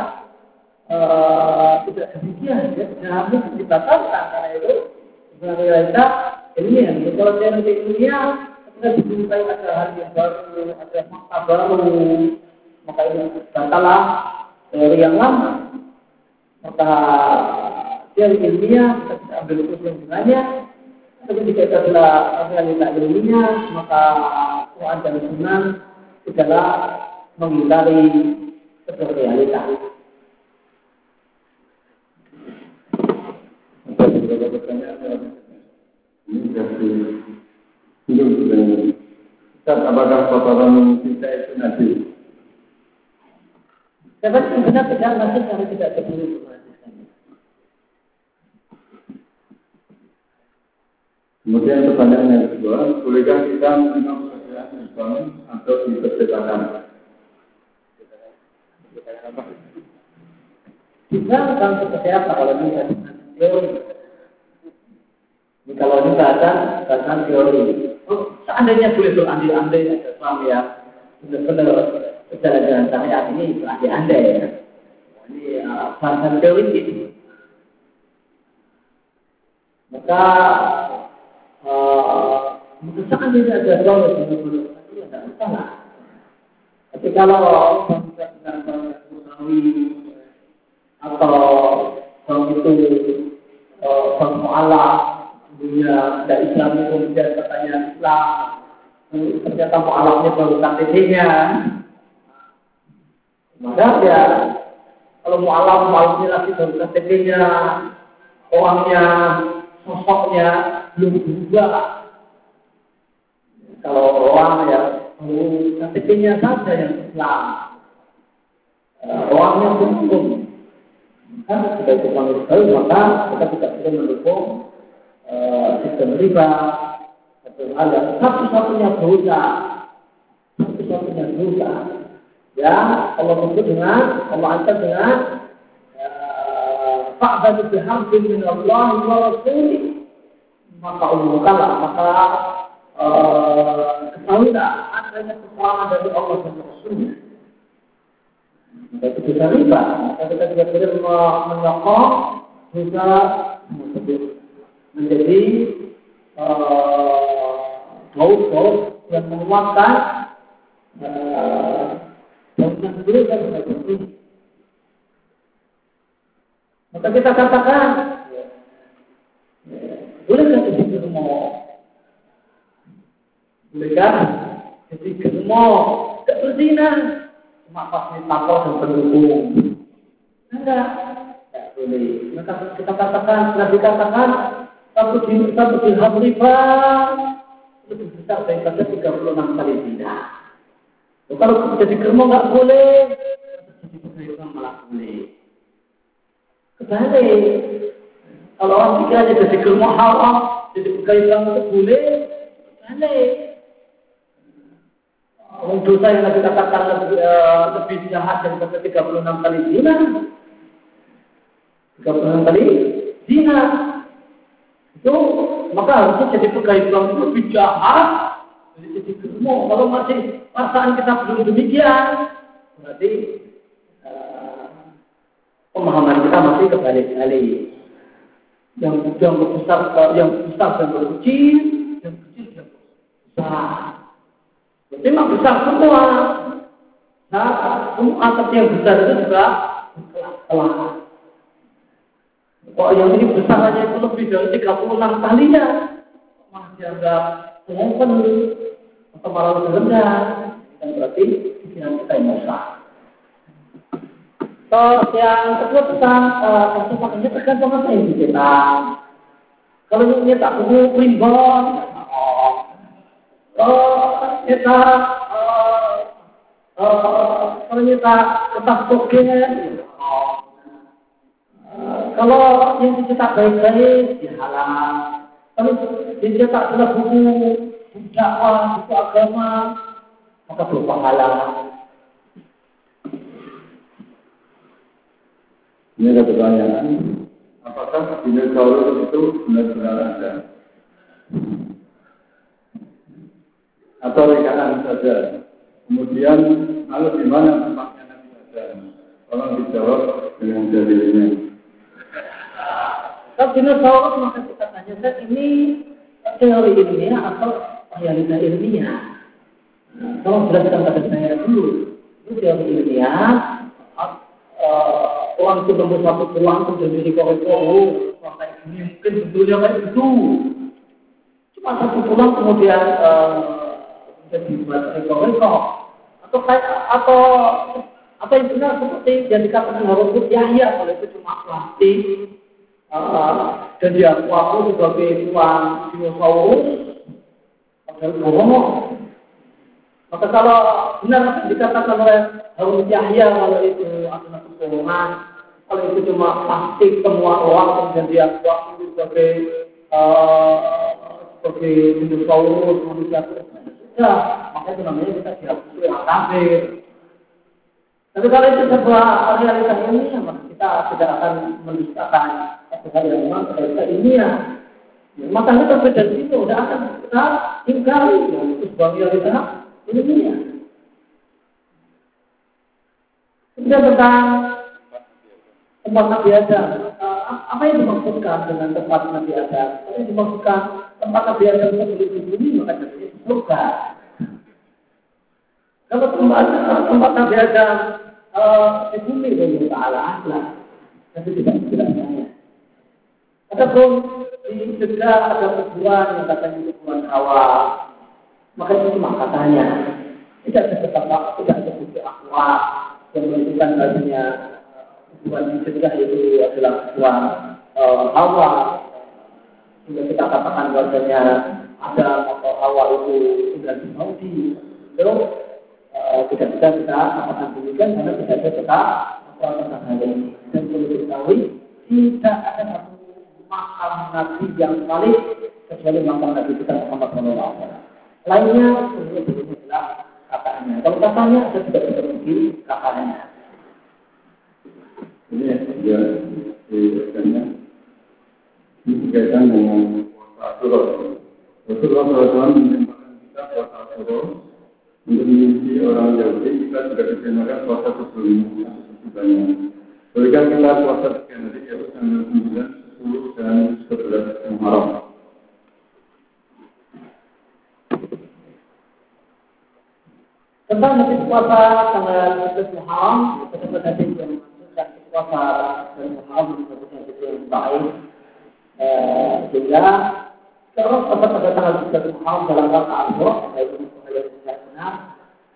Uh, tidak demikian ya tidak mungkin dibatalkan karena itu bukan realita ilmiah kalau teori ilmiah ketika dijumpai ada hal yang baru ada fakta baru. Maka itu batallah teori yang lama. Maka teori ilmiah kita bisa ambil kesimpulannya tapi jika itu adalah realita ilmiah maka Quran dan Sunnah tidaklah mengingkari sebuah realita. beberapa pertanyaan ini dari belum Ustaz, apakah paparan kita itu nanti? Dapat benar tidak masuk kalau tidak terbunuh. Kemudian pertanyaan yang kedua, bolehkah kita mengenal pekerjaan Islam atau di perdebatan? Bisa kan seperti apa kalau bisa teori? Ini kalau ini bahasan, bahasan teori. Seandainya boleh berandai-andai ada suami ya benar-benar jalan-jalan syariat ini berandai-andai ya. Ini uh, bahasan teori ini. Maka uh, mengesahkan tidak ada doa di mulut itu tidak masalah. Tapi kalau tidak mengetahui atau kalau itu uh, mu'alaf dunia tidak Islam kemudian katanya Islam. Ternyata mu'alafnya baru KTP-nya maka ya kalau mu'alaf mu'alafnya lagi baru KTP-nya orangnya sosoknya belum berubah kalau orang ya KTP-nya saja yang Islam. Orangnya hukum kan kita itu tahu maka kita tidak perlu mendukung sistem riba atau ada satu-satunya dosa satu-satunya dosa ya Allah sebut dengan Allah antar dengan Fa'badu bihambin min Allah wa Rasulih maka umumkanlah maka ketahuilah adanya kesalahan dari Allah dan Rasulnya? Maka itu riba maka kita tidak boleh menyokong juga menjadi gaus-gaus yang menguatkan bangunan buruk dan sebagainya. Maka kita katakan, bolehkah jadi germo? Bolehkah jadi germo? Berzina, cuma pas takut dan pendukung. Enggak, tidak boleh. Maka kita katakan, sudah dikatakan, satu di satu dirham riba lebih besar daripada 36 kali zina. Kalau jadi germo nggak boleh, jadi pegawai malah boleh. Kebalik, kalau orang jadi germo haram, jadi pegawai bank itu boleh, kebalik. Untuk dosa yang kita katakan lebih, uh, lebih jahat daripada 36 kali zina. 36 kali zina itu maka harusnya jadi pegawai bank itu lebih jahat jadi jadi gemuk kalau masih perasaan kita belum demikian berarti uh, pemahaman kita masih kebalik-balik. Yang yang besar yang besar dan kecil yang kecil dan besar. Berarti memang besar semua. Nah semua yang besar itu juga kelas Kok yang ini besar aja itu lebih dari 36 kalinya. Malah dianggap pengumpan atau malah lebih rendah. Dan berarti pikiran kita yang rusak. Terus yang kedua tentang uh, ini tergantung apa yang kita. Kalau ini tak perlu primbon, kalau kita kalau kita kertas kalau yang dicetak baik-baik dihalang. Kalau dicetak dalam buku dakwah, buku agama, maka berupa halang. Ini ada pertanyaan, apakah dinosaurus itu benar-benar ada? Atau rekaan saja? Kemudian, lalu di mana tempatnya nanti ada? Tolong dijawab dengan dalilnya. Kalau dinosaurus maka kita tanyakan ini teori ilmiah atau realita ilmiah. Nah, tolong jelaskan pada saya dulu. Itu teori ilmiah. Uh, orang itu berbuat satu tulang kemudian korek-korek. Kayak ini mungkin sebetulnya kayak gitu. Cuma satu tulang kemudian uh, jadi buat rekor-rekor. Atau kayak atau apa yang benar seperti yang dikatakan Harun Yahya kalau itu cuma plastik uh, dan dia aku sebagai tuan dinosaurus. Padahal bohong maka kalau benar apa dikatakan oleh Harun Yahya kalau itu adalah kebohongan kalau itu cuma plastik semua orang kemudian dia aku sebagai uh, sebagai dinosaurus manusia sudah maka itu namanya kita dihapus oleh kafir tapi kalau itu sebuah realitas ilmiah, maka kita tidak akan mendustakan yang memang realita ilmiah. Ya, makanya berbeda di situ, tidak akan kita ingkari ya, itu sebuah realitas ilmiah. Kemudian tentang tempat Nabi Adam, apa yang dimaksudkan dengan tempat Nabi Adam? Apa yang dimaksudkan tempat Nabi Adam itu di bumi maka jadi surga. Kalau tempat tempat Nabi Adam di bumi Allah Taala lah, tapi tidak dijelaskannya. Adapun di dekat ada kuburan yang katanya kuburan hawa, maka itu cuma katanya. Tidak ada tetap tidak ada bukti akurat yang menunjukkan bahasanya kuburan sedekah itu adalah kuburan uh, hawa. Sehingga kita katakan bahasanya ada atau hawa itu sudah di itu uh, tidak bisa kita katakan demikian karena tidak ada tentang hal ini dan perlu diketahui tidak ada satu makam nabi yang valid kecuali makam nabi kita Muhammad SAW lainnya sebenarnya jelas katanya kalau katanya ada tidak bisa katanya ini ya kaitannya ini berkaitan dengan puasa Ashura. Rasulullah SAW menyampaikan kita puasa Ashura untuk mengisi orang Yahudi kita juga dikenakan puasa sebelumnya sesudahnya. Berikan kita puasa sekian hari yaitu tanggal 9, 10 dan 11 Muharram. Tentang hadis puasa tanggal 11 Muharram, terdapat hadis yang puasa dan Muhammad disebutkan itu yang baik sehingga kalau pada pada tanggal 13 Muharram dalam rangka Allah yaitu pengajian tidak benar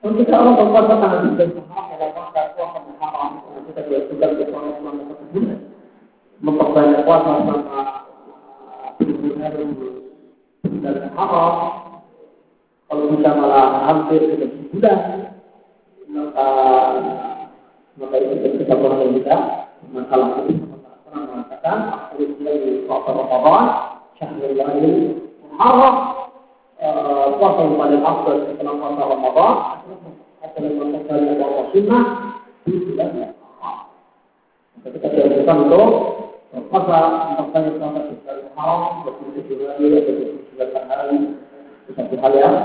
jika orang berpuasa tanggal 13 Muharram dalam rangka puasa Muharram kita juga sudah berpuasa selama memperbanyak puasa selama hari Muharram kalau bisa malah hampir ke bulan maka maka itu kesatuan yang kita masalah itu mengatakan akhir dari puasa Ramadan syahrul Muharram puasa yang paling afdal setelah puasa Ramadan adalah puasa di untuk puasa di bulan Muharram, atau itu satu hal yang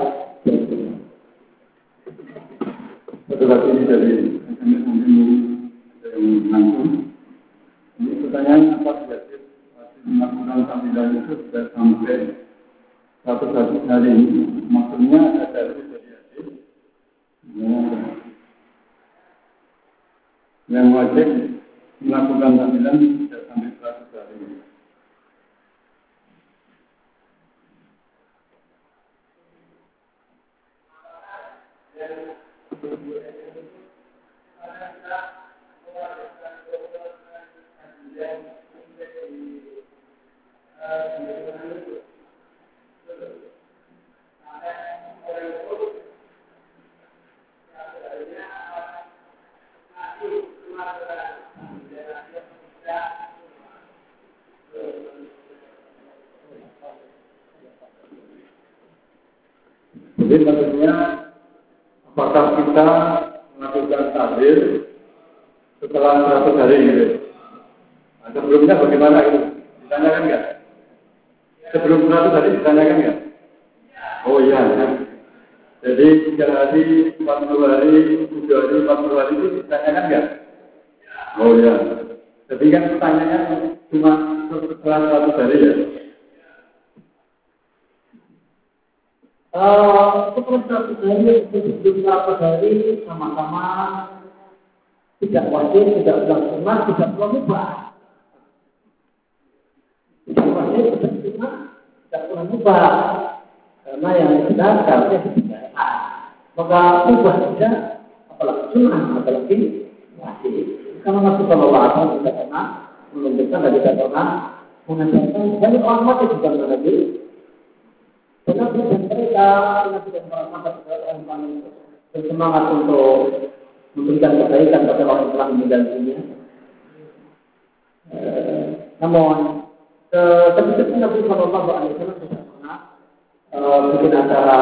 ini dari SMS mungkin yang. Ini pertanyaan apa masih melakukan tampilan itu sudah sampai satu satu hari ini. Maksudnya ada dari Yazid yang wajib melakukan tampilan 40 hari, 7 hari, 40 hari itu ditanyakan nggak? Oh iya. Jadi kan pertanyaannya cuma setelah 100 hari ya? setelah seratus hari sebelum seratus hari sama-sama tidak wajib, tidak pulang sunnah, tidak pulang mubah. Tidak wajib, tidak sunnah, tidak pulang mubah. Karena yang benar seharusnya. Maka mubah tidak, apalagi sunnah, apalagi wajib. Karena Nabi Shallallahu Alaihi Wasallam tidak pernah menunjukkan dan tidak pernah mengajarkan banyak orang mati juga Nabi dan mereka, dan para sahabat yang paling bersemangat untuk memberikan kebaikan kepada orang yang telah meninggal dunia. Eh, namun, ketika Nabi Shallallahu Alaihi Wasallam eh, bikin acara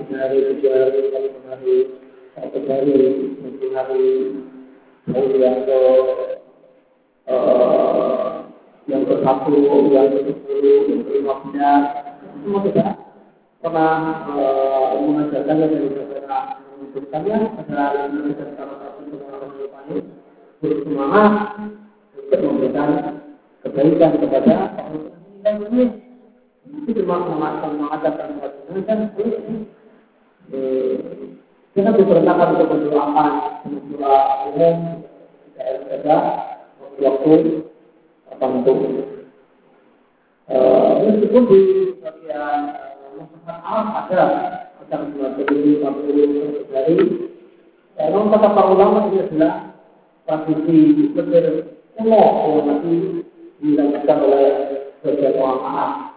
tiga hari, tujuh hari, satu hari, satu hari, hari, yang ke eh, yang ke satu, yang ke sepuluh, yang ke lima belas, semua tidak pernah uh, beberapa menunjukkannya pada menunjukkan salah satu untuk memberikan kebaikan kepada orang lain. Itu cuma mengadakan perbuatan kan kita diperintahkan untuk doa umum tidak ada waktu tertentu. Meskipun di bagian masyarakat ada macam dua puluh, lima dari, memang kata para ulama ini adalah tradisi lebih kuno yang masih dilanjutkan oleh sebagian orang.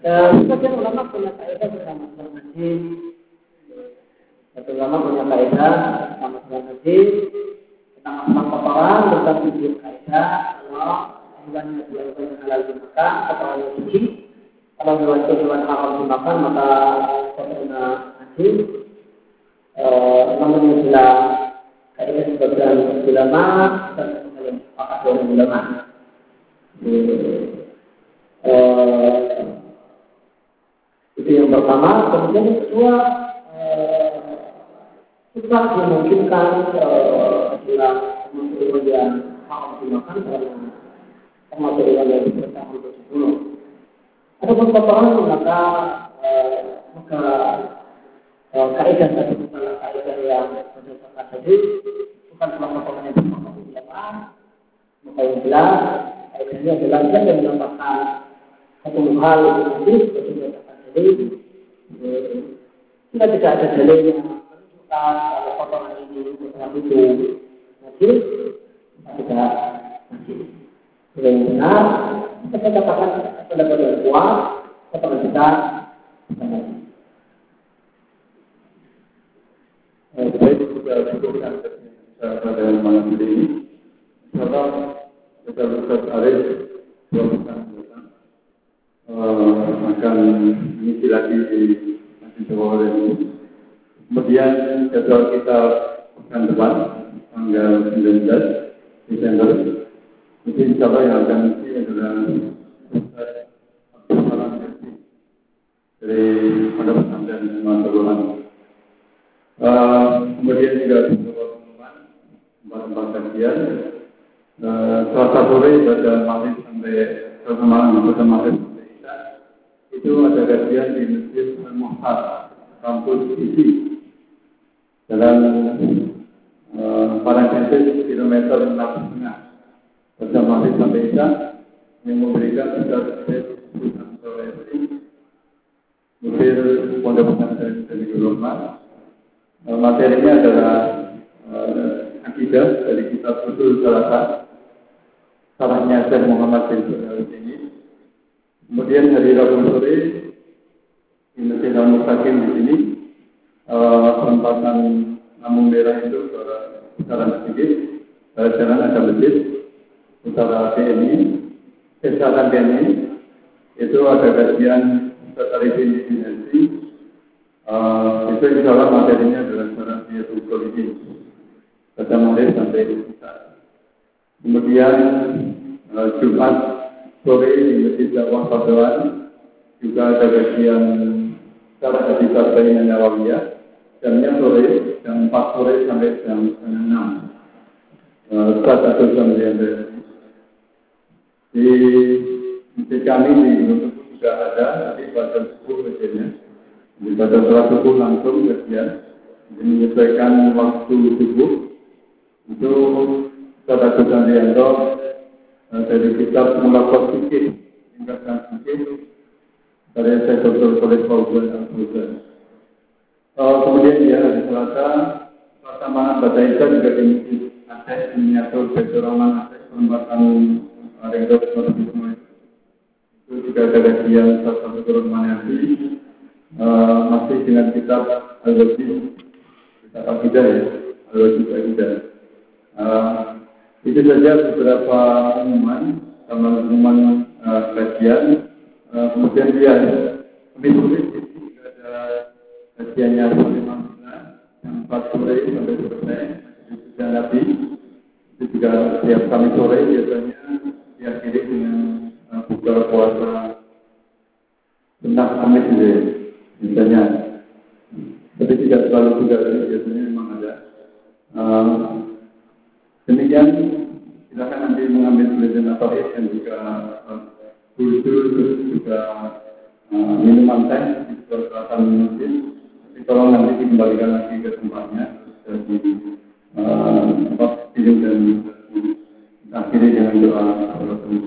Sebagian ulama punya kaidah bersama dalam hadis. Satu ulama punya kaidah bersama dalam hadis tentang masalah kotoran tentang tujuh kaidah kalau yang dilakukan halal dimakan kotoran yang suci. Kalau itu hewan haram dimakan maka kotorannya najis. Namun adalah kaidah sebagian ulama dan dengan ulama. Itu yang pertama. Kemudian yang kedua, kita dimungkinkan dalam material yang haram dimakan karena material yang diperintah untuk dibunuh. Ada beberapa maka maka kaidah tadi bukanlah kaidah yang berdasarkan hadis, bukan salah satu yang disepakati ulama. Maka yang jelas kaidahnya adalah yang menambahkan satu hal hadis hadis. Kita tidak ada dalil yang menunjukkan kalau potongan ini potongan itu najis, kita tidak. Yang benar, kita katakan pendapat yang kuat, potongan kita. Baik, kita cukupkan pada malam hari ini. Insyaallah kita Ustaz Arif dua pekan akan lagi di Masjid Jawa ini. Kemudian jadwal kita pekan depan tanggal 19 Desember. Itu insya Allah yang akan mengisi adalah Abdul dari Pondok Pesantren Mansuluhan. Uh, kemudian juga beberapa pengumuman tempat-tempat kajian uh, selasa sore pada maghrib sampai selasa malam sampai isya itu ada kajian di masjid Al Muhtar kampus isi dalam uh, Parangkensis kilometer enam setengah. Pada maghrib sampai isya yang memberikan Sultan Soleh Mufir Pondok Pesantren dari Gulungan materinya adalah uh, akidah dari kitab Usul Salasa salahnya Syekh Muhammad bin Sulaiman ini kemudian hari Rabu sore di Masjid Al Mustaqim di sini. Uh, perempatan Lamung Merah itu ke utara sedikit uh, jalan ada masjid utara BNI eh, selatan BNI itu ada kajian Tatarifin Dinasti Uh, itu insya Allah materinya adalah cara niatul ini pada mulai sampai. Kemudian uh, Jumat sore di Masjid Dakwah Paduan juga ada kajian cara hadis Arba'in Nawawiyah jamnya sore jam 4 sore sampai jam setengah enam. Uh, Ustaz atau jam di masjid kami di Gunung juga ada, tapi pada 10 masjidnya. Pada sholat subuh langsung kerja menyesuaikan waktu subuh. Itu Ustaz Agus Andrianto dari kitab Mulakot Fikih tingkatkan fikih dari saya Dr. Kolej Fauzan Al-Fauzan kemudian ya hari Selasa Selasa malam Baca Isa juga di Aceh miniatur Betul Rahman Aceh perempatan Ringgo itu juga ada kajian salah satu turun Manasi uh, masih dengan kitab Al-Wajib, kitab Akidah ya, Al-Wajib Akidah. Itu saja beberapa pengumuman, sama pengumuman uh, kajian. Uh, kemudian dia kami tulis juga ada kajiannya Fatimah yang 4 sore sampai selesai, dan Nabi. Itu juga setiap kami sore biasanya diakhiri dengan uh, buka puasa tentang Kamis itu ya, misalnya. Tapi tidak selalu juga biasanya memang ada. Demikian silakan nanti mengambil belajar natois dan juga eh, kultur uh, juga uh, minuman teh di peralatan masjid. Tapi tolong nanti dikembalikan lagi ke tempatnya dari eh, tempat tidur dan akhirnya dengan doa kepada Tuhan.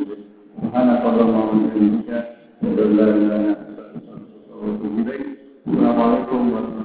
Subhanallah wa bihamdika wa la ilaha illa. Assalamualaikum warahmatullahi wabarakatuh.